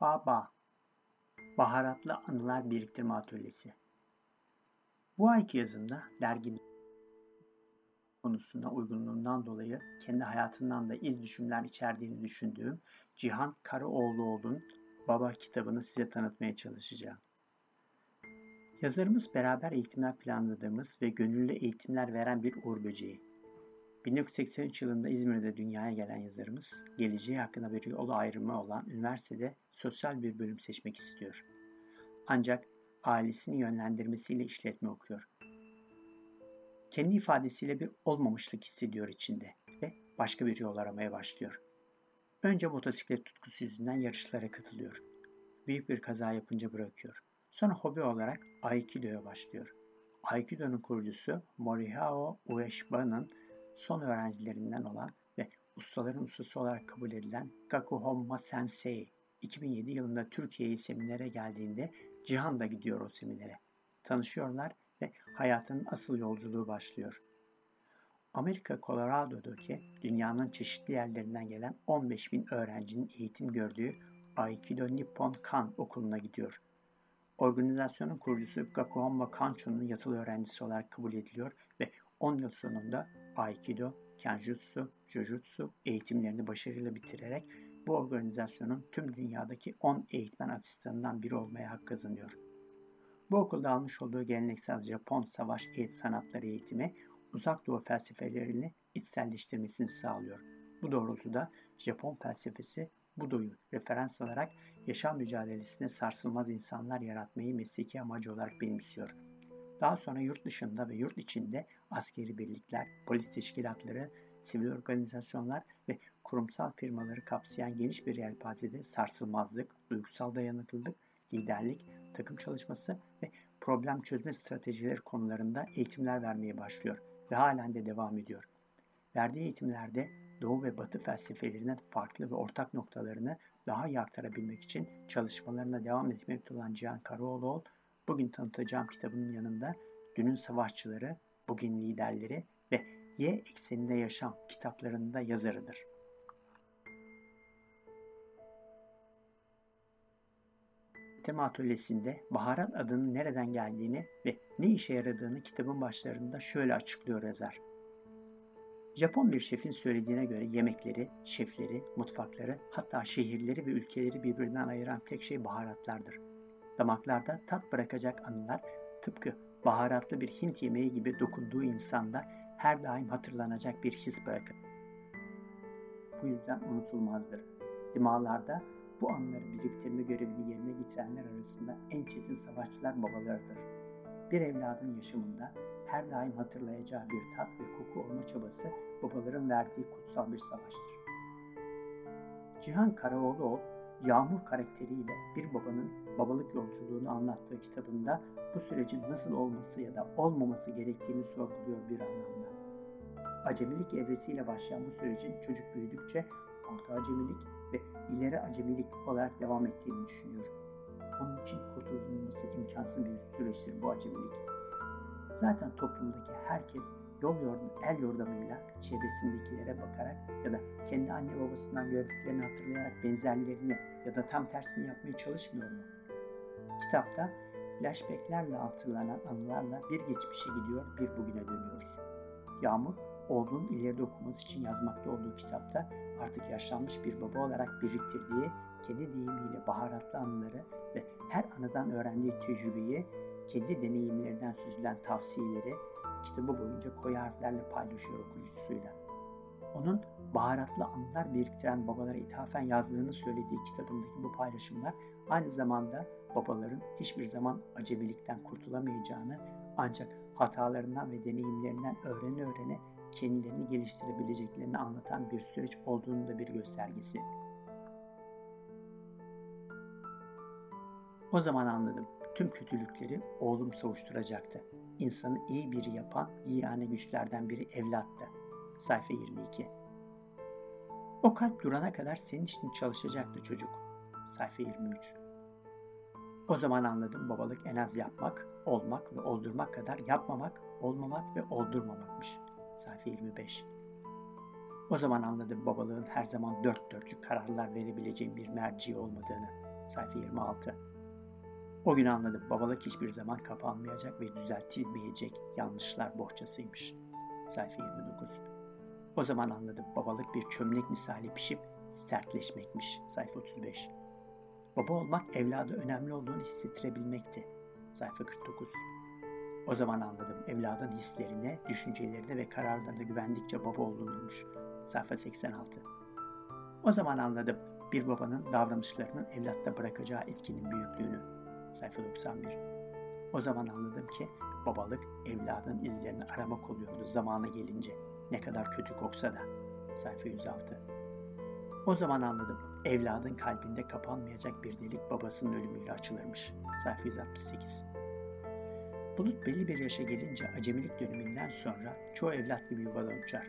Baba Baharatlı Anılar Biriktirme Atölyesi Bu ayki yazımda derginin konusuna uygunluğundan dolayı kendi hayatından da iz düşümler içerdiğini düşündüğüm Cihan Karaoğluoğlu'nun Baba kitabını size tanıtmaya çalışacağım. Yazarımız beraber eğitimler planladığımız ve gönüllü eğitimler veren bir uğur böceği. 1983 yılında İzmir'de dünyaya gelen yazarımız, geleceği hakkında bir yol ayrımı olan üniversitede sosyal bir bölüm seçmek istiyor. Ancak ailesinin yönlendirmesiyle işletme okuyor. Kendi ifadesiyle bir olmamışlık hissediyor içinde ve başka bir yol aramaya başlıyor. Önce motosiklet tutkusu yüzünden yarışlara katılıyor. Büyük bir kaza yapınca bırakıyor. Sonra hobi olarak Aikido'ya başlıyor. Aikido'nun kurucusu Morihao Ueshiban'ın son öğrencilerinden olan ve ustaların ustası olarak kabul edilen Gaku Honma Sensei 2007 yılında Türkiye'ye seminere geldiğinde Cihan da gidiyor o seminere. Tanışıyorlar ve hayatının asıl yolculuğu başlıyor. Amerika Colorado'daki dünyanın çeşitli yerlerinden gelen 15 bin öğrencinin eğitim gördüğü Aikido Nippon Kan okuluna gidiyor. Organizasyonun kurucusu Gakuhama Kancho'nun yatılı öğrencisi olarak kabul ediliyor ve 10 yıl sonunda Aikido, Kenjutsu, Jujutsu eğitimlerini başarıyla bitirerek bu organizasyonun tüm dünyadaki 10 eğitmen asistanından biri olmaya hak kazanıyor. Bu okulda almış olduğu geleneksel Japon savaş eğit sanatları eğitimi uzak doğu felsefelerini içselleştirmesini sağlıyor. Bu doğrultuda Japon felsefesi Budo'yu referans alarak yaşam mücadelesine sarsılmaz insanlar yaratmayı mesleki amacı olarak benimsiyor. Daha sonra yurt dışında ve yurt içinde askeri birlikler, polis teşkilatları, sivil organizasyonlar ve kurumsal firmaları kapsayan geniş bir yelpazede sarsılmazlık, duygusal dayanıklılık, liderlik, takım çalışması ve problem çözme stratejileri konularında eğitimler vermeye başlıyor ve halen de devam ediyor. Verdiği eğitimlerde Doğu ve Batı felsefelerinin farklı ve ortak noktalarını daha iyi aktarabilmek için çalışmalarına devam etmekte olan Cihan Karaoğlu, bugün tanıtacağım kitabının yanında Dünün Savaşçıları, Bugün Liderleri ve Y ekseninde yaşam kitaplarında yazarıdır. Tema atölyesinde baharat adının nereden geldiğini ve ne işe yaradığını kitabın başlarında şöyle açıklıyor yazar. Japon bir şefin söylediğine göre yemekleri, şefleri, mutfakları, hatta şehirleri ve ülkeleri birbirinden ayıran tek şey baharatlardır. Damaklarda tat bırakacak anılar tıpkı baharatlı bir Hint yemeği gibi dokunduğu insanda her daim hatırlanacak bir his bırakır. Bu yüzden unutulmazdır. Dimağlarda bu anları biriktirme görevini yerine getirenler arasında en çetin savaşçılar babalarıdır. Bir evladın yaşamında her daim hatırlayacağı bir tat ve koku olma çabası babaların verdiği kutsal bir savaştır. Cihan Karaoğluoğlu, Yağmur karakteriyle bir babanın babalık yolculuğunu anlattığı kitabında bu sürecin nasıl olması ya da olmaması gerektiğini sorguluyor bir anlamda. Acemilik evresiyle başlayan bu sürecin çocuk büyüdükçe orta acemilik ve ileri acemilik olarak devam ettiğini düşünüyorum. Onun için kurtululması imkansız bir süreçtir bu acemilik. Zaten toplumdaki herkes yol yordam, el yordamıyla çevresindekilere bakarak ya da kendi anne babasından gördüklerini hatırlayarak benzerlerini ya da tam tersini yapmaya çalışmıyor mu? Kitapta flashbacklerle hatırlanan anılarla bir geçmişe gidiyor, bir bugüne dönüyoruz. Yağmur, oğlunun ileride okuması için yazmakta olduğu kitapta artık yaşlanmış bir baba olarak biriktirdiği kendi deyimiyle baharatlı anıları ve her anıdan öğrendiği tecrübeyi, kendi deneyimlerinden süzülen tavsiyeleri kitabı boyunca koyu harflerle paylaşıyor okuyucusuyla. Onun baharatlı anılar biriktiren babalara ithafen yazdığını söylediği kitabındaki bu paylaşımlar aynı zamanda babaların hiçbir zaman acemilikten kurtulamayacağını ancak hatalarından ve deneyimlerinden öğrene öğrene kendilerini geliştirebileceklerini anlatan bir süreç olduğunu da bir göstergesi. O zaman anladım. Tüm kötülükleri oğlum savuşturacaktı. İnsanı iyi biri yapan yiyane güçlerden biri evlattı. Sayfa 22 O kalp durana kadar senin için çalışacaktı çocuk. Sayfa 23 O zaman anladım babalık en az yapmak, olmak ve oldurmak kadar yapmamak, olmamak ve oldurmamakmış sayfa 25. O zaman anladım babalığın her zaman dört dörtlük kararlar verebileceğim bir merci olmadığını. Sayfa 26. O gün anladım babalık hiçbir zaman kapanmayacak ve düzeltilmeyecek yanlışlar bohçasıymış. Sayfa 29. O zaman anladım babalık bir çömlek misali pişip sertleşmekmiş. Sayfa 35. Baba olmak evladı önemli olduğunu hissettirebilmekti. Sayfa 49. O zaman anladım evladın hislerine, düşüncelerine ve kararlarına güvendikçe baba olunurmuş. Sayfa 86. O zaman anladım bir babanın davranışlarının evlatta bırakacağı etkinin büyüklüğünü. Sayfa 91. O zaman anladım ki babalık evladın izlerini aramak oluyordu zamanı gelince. Ne kadar kötü koksa da. Sayfa 106. O zaman anladım evladın kalbinde kapanmayacak bir delik babasının ölümüyle açılırmış. Sayfa 168. Bulut belli bir yaşa gelince acemilik döneminden sonra çoğu evlat gibi yuvadan uçar.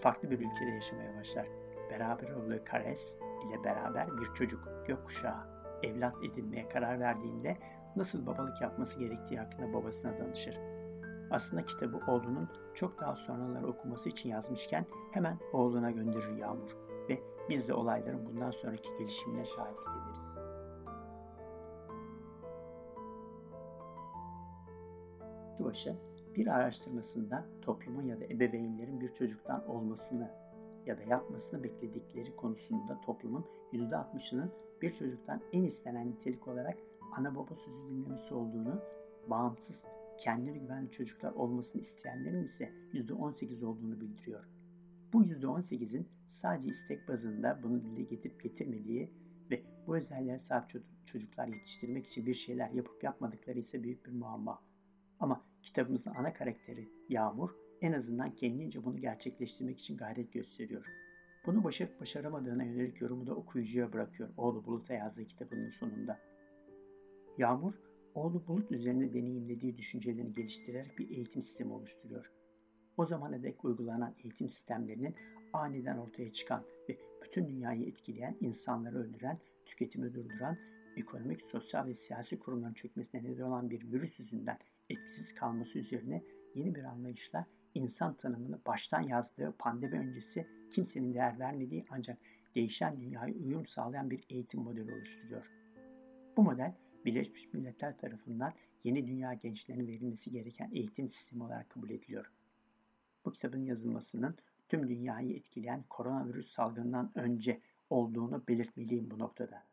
Farklı bir ülkede yaşamaya başlar. Beraber olduğu Kares ile beraber bir çocuk gökkuşağı evlat edinmeye karar verdiğinde nasıl babalık yapması gerektiği hakkında babasına danışır. Aslında kitabı oğlunun çok daha sonraları okuması için yazmışken hemen oğluna gönderir Yağmur ve biz de olayların bundan sonraki gelişimine şahitlik ederiz. Başı bir araştırmasında toplumun ya da ebeveynlerin bir çocuktan olmasını ya da yapmasını bekledikleri konusunda toplumun %60'ının bir çocuktan en istenen nitelik olarak ana baba sözü dinlemesi olduğunu, bağımsız, kendine güvenli çocuklar olmasını isteyenlerin ise %18 olduğunu bildiriyor. Bu %18'in sadece istek bazında bunu dile getirip getirmediği ve bu özelliğe sahip çocuklar yetiştirmek için bir şeyler yapıp yapmadıkları ise büyük bir muamma. Ama kitabımızın ana karakteri Yağmur en azından kendince bunu gerçekleştirmek için gayret gösteriyor. Bunu başarıp başaramadığına yönelik yorumu da okuyucuya bırakıyor oğlu Bulut'a yazdığı kitabının sonunda. Yağmur, oğlu Bulut üzerinde deneyimlediği düşüncelerini geliştirerek bir eğitim sistemi oluşturuyor. O zamana dek uygulanan eğitim sistemlerinin aniden ortaya çıkan ve bütün dünyayı etkileyen, insanları öldüren, tüketimi durduran, ekonomik, sosyal ve siyasi kurumların çökmesine neden olan bir virüs yüzünden etkisiz kalması üzerine yeni bir anlayışla insan tanımını baştan yazdığı pandemi öncesi kimsenin değer vermediği ancak değişen dünyaya uyum sağlayan bir eğitim modeli oluşturuyor. Bu model Birleşmiş Milletler tarafından yeni dünya gençlerine verilmesi gereken eğitim sistemi olarak kabul ediliyor. Bu kitabın yazılmasının tüm dünyayı etkileyen koronavirüs salgından önce olduğunu belirtmeliyim bu noktada.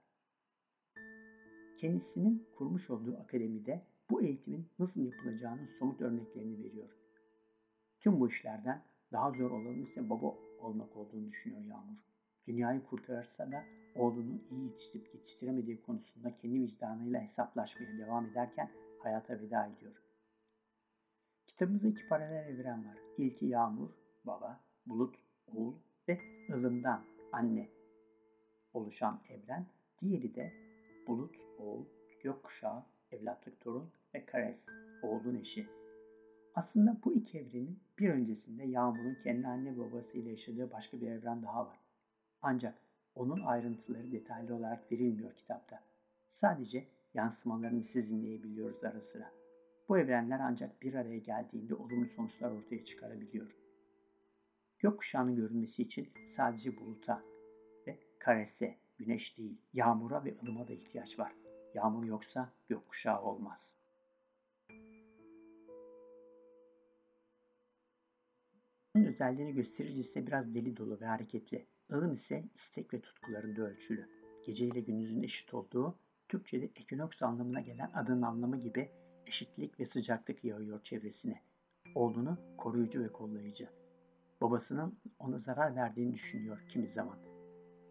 Kendisinin kurmuş olduğu akademide bu eğitimin nasıl yapılacağının somut örneklerini veriyor. Tüm bu işlerden daha zor olanın ise baba olmak olduğunu düşünüyor Yağmur. Dünyayı kurtarırsa da oğlunu iyi yetiştirip yetiştiremediği konusunda kendi vicdanıyla hesaplaşmaya devam ederken hayata veda ediyor. Kitabımızda iki paralel evren var. İlki Yağmur, baba, Bulut, oğul ve ılımdan anne oluşan evren. Diğeri de Bulut, oğul, gökkuşağı, evlatlık torun ve Kares, oğlun eşi. Aslında bu iki evrenin bir öncesinde Yağmur'un kendi anne babasıyla yaşadığı başka bir evren daha var. Ancak onun ayrıntıları detaylı olarak verilmiyor kitapta. Sadece yansımalarını siz dinleyebiliyoruz ara sıra. Bu evrenler ancak bir araya geldiğinde olumlu sonuçlar ortaya çıkarabiliyor. Gökkuşağının görünmesi için sadece buluta ve karese, güneş değil, yağmura ve ılıma da ihtiyaç var. Yağmur yoksa gökkuşağı olmaz. Özelliğini gösterici ise biraz deli dolu ve hareketli. Ilım ise istek ve tutkularında ölçülü. Gece ile gündüzün eşit olduğu, Türkçe'de ekinoks anlamına gelen adının anlamı gibi eşitlik ve sıcaklık yağıyor çevresine. Oğlunu koruyucu ve kollayıcı. Babasının ona zarar verdiğini düşünüyor kimi zaman.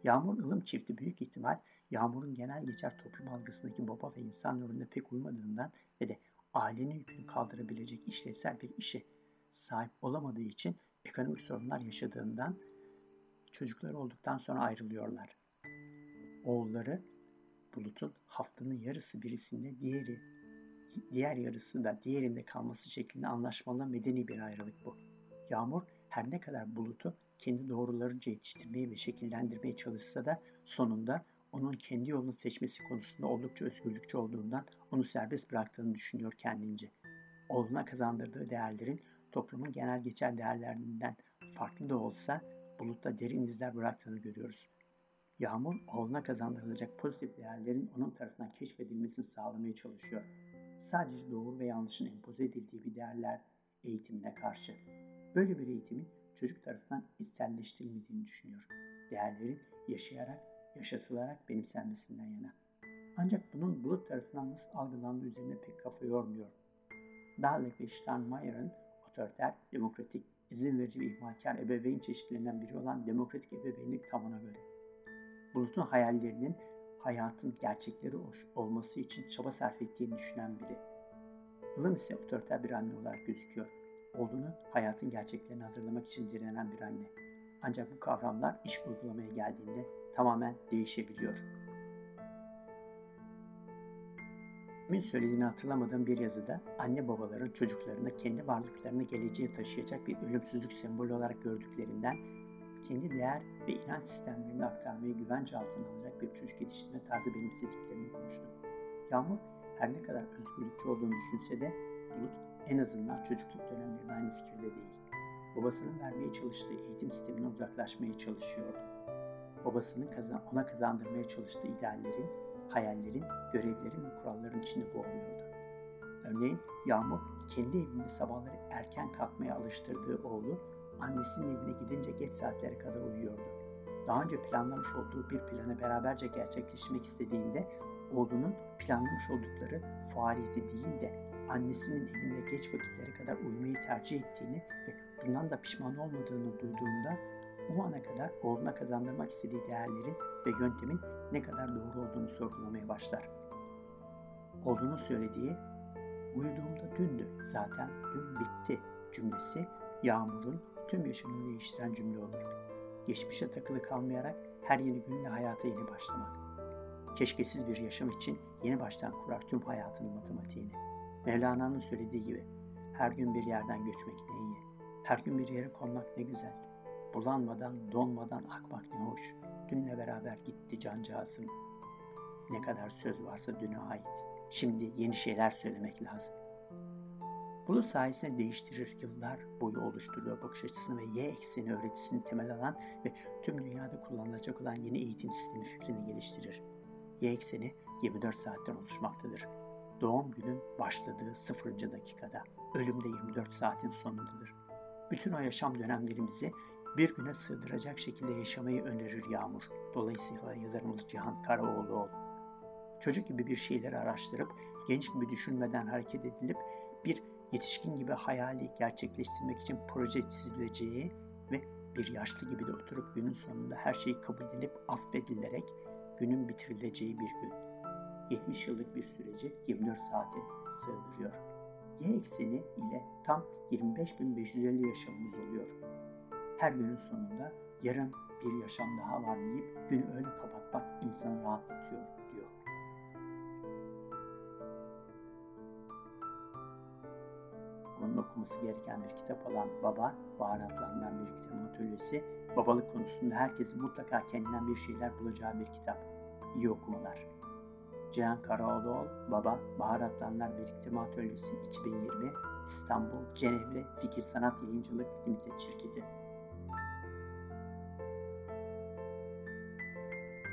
Yağmur ılım çifti büyük ihtimal Yağmur'un genel geçer toplum algısındaki baba ve insan rolüne pek uymadığından ve de ailenin yükünü kaldırabilecek işlevsel bir işe sahip olamadığı için ekonomik sorunlar yaşadığından çocukları olduktan sonra ayrılıyorlar. Oğulları Bulut'un haftanın yarısı birisinde diğeri diğer yarısı da diğerinde kalması şeklinde anlaşmalı medeni bir ayrılık bu. Yağmur her ne kadar Bulut'u kendi doğrularınca yetiştirmeye ve şekillendirmeye çalışsa da sonunda onun kendi yolunu seçmesi konusunda oldukça özgürlükçü olduğundan onu serbest bıraktığını düşünüyor kendince. Oğluna kazandırdığı değerlerin toplumun genel geçer değerlerinden farklı da olsa bulutta derin izler bıraktığını görüyoruz. Yağmur oğluna kazandırılacak pozitif değerlerin onun tarafından keşfedilmesini sağlamaya çalışıyor. Sadece doğru ve yanlışın empoze edildiği bir değerler eğitimine karşı. Böyle bir eğitimin çocuk tarafından içselleştirilmediğini düşünüyor. Değerlerin yaşayarak, yaşatılarak benimsenmesinden yana. Ancak bunun bulut tarafından nasıl algılandığı üzerine pek kafa yormuyor. Dalek ve Steinmeier'ın otoriter, demokratik, izin verici ve ihmalkar ebeveyn çeşitlerinden biri olan demokratik ebeveynlik tam ona göre. Bulut'un hayallerinin hayatın gerçekleri olması için çaba sarf ettiğini düşünen biri. Ilım ise otoriter bir anne olarak gözüküyor. Oğlunu hayatın gerçeklerini hazırlamak için direnen bir anne. Ancak bu kavramlar iş uygulamaya geldiğinde tamamen değişebiliyor. Kimin söylediğini hatırlamadığım bir yazıda anne babaların çocuklarını kendi varlıklarını geleceğe taşıyacak bir ölümsüzlük sembolü olarak gördüklerinden kendi değer ve inanç sistemlerini aktarmayı güvence altına alacak bir çocuk yetiştirme tarzı benimsediklerini konuştu. Yağmur her ne kadar özgürlükçü olduğunu düşünse de Bulut en azından çocukluk dönemlerinde aynı fikirde değil. Babasının vermeye çalıştığı eğitim sisteminden uzaklaşmaya çalışıyordu. Babasının kazan ona kazandırmaya çalıştığı ideallerin, hayallerin, görevlerin ve kuralların içinde boğuluyordu. Örneğin Yağmur kendi evinde sabahları erken kalkmaya alıştırdığı oğlu annesinin evine gidince geç saatlere kadar uyuyordu. Daha önce planlamış olduğu bir planı beraberce gerçekleştirmek istediğinde oğlunun planlamış oldukları faaliyeti değil de annesinin evinde geç vakitlere kadar uyumayı tercih ettiğini ve bundan da pişman olmadığını duyduğunda o ana kadar oğluna kazandırmak istediği değerlerin ve yöntemin ne kadar doğru olduğunu sorgulamaya başlar. Oğlunun söylediği uyuduğumda dündü zaten dün bitti cümlesi Yağmur'un tüm yaşamını değiştiren cümle olur. Geçmişe takılı kalmayarak her yeni günle hayata yeni başlamak. Keşkesiz bir yaşam için yeni baştan kurar tüm hayatının matematiğini. Mevlana'nın söylediği gibi her gün bir yerden göçmek ne iyi. Her gün bir yere konmak ne güzel. Bulanmadan, donmadan akmak ne hoş. Dünle beraber gitti cancağızım. Ne kadar söz varsa düne ait. Şimdi yeni şeyler söylemek lazım. Bulut sayesinde değiştirir, yıllar boyu oluşturuyor bakış açısını ve Y ekseni öğretisini temel alan ve tüm dünyada kullanılacak olan yeni eğitim sistemi fikrini geliştirir. Y ekseni 24 saatten oluşmaktadır. Doğum günün başladığı 0. dakikada, ölüm de 24 saatin sonundadır. Bütün o yaşam dönemlerimizi bir güne sığdıracak şekilde yaşamayı önerir Yağmur. Dolayısıyla yazarımız Cihan Karaoğluoğlu. Çocuk gibi bir şeyleri araştırıp, genç gibi düşünmeden hareket edilip bir yetişkin gibi hayali gerçekleştirmek için proje çizileceği ve bir yaşlı gibi de oturup günün sonunda her şeyi kabul edilip affedilerek günün bitirileceği bir gün. 70 yıllık bir süreci 24 saate sığdırıyor. Y ekseni ile tam 25.550 yaşamımız oluyor. Her günün sonunda yarın bir yaşam daha var deyip günü öyle kapatmak insanı rahatlatıyor diyor. Onun okuması gereken bir kitap olan Baba, Baharatlarından bir kitabın atölyesi, babalık konusunda herkesin mutlaka kendinden bir şeyler bulacağı bir kitap. İyi okumalar. Cihan Karaoğluoğlu, Baba, Baharatlanlar Biriktirme Atölyesi 2020, İstanbul, Cenevre Fikir Sanat Yayıncılık Limited şirketi.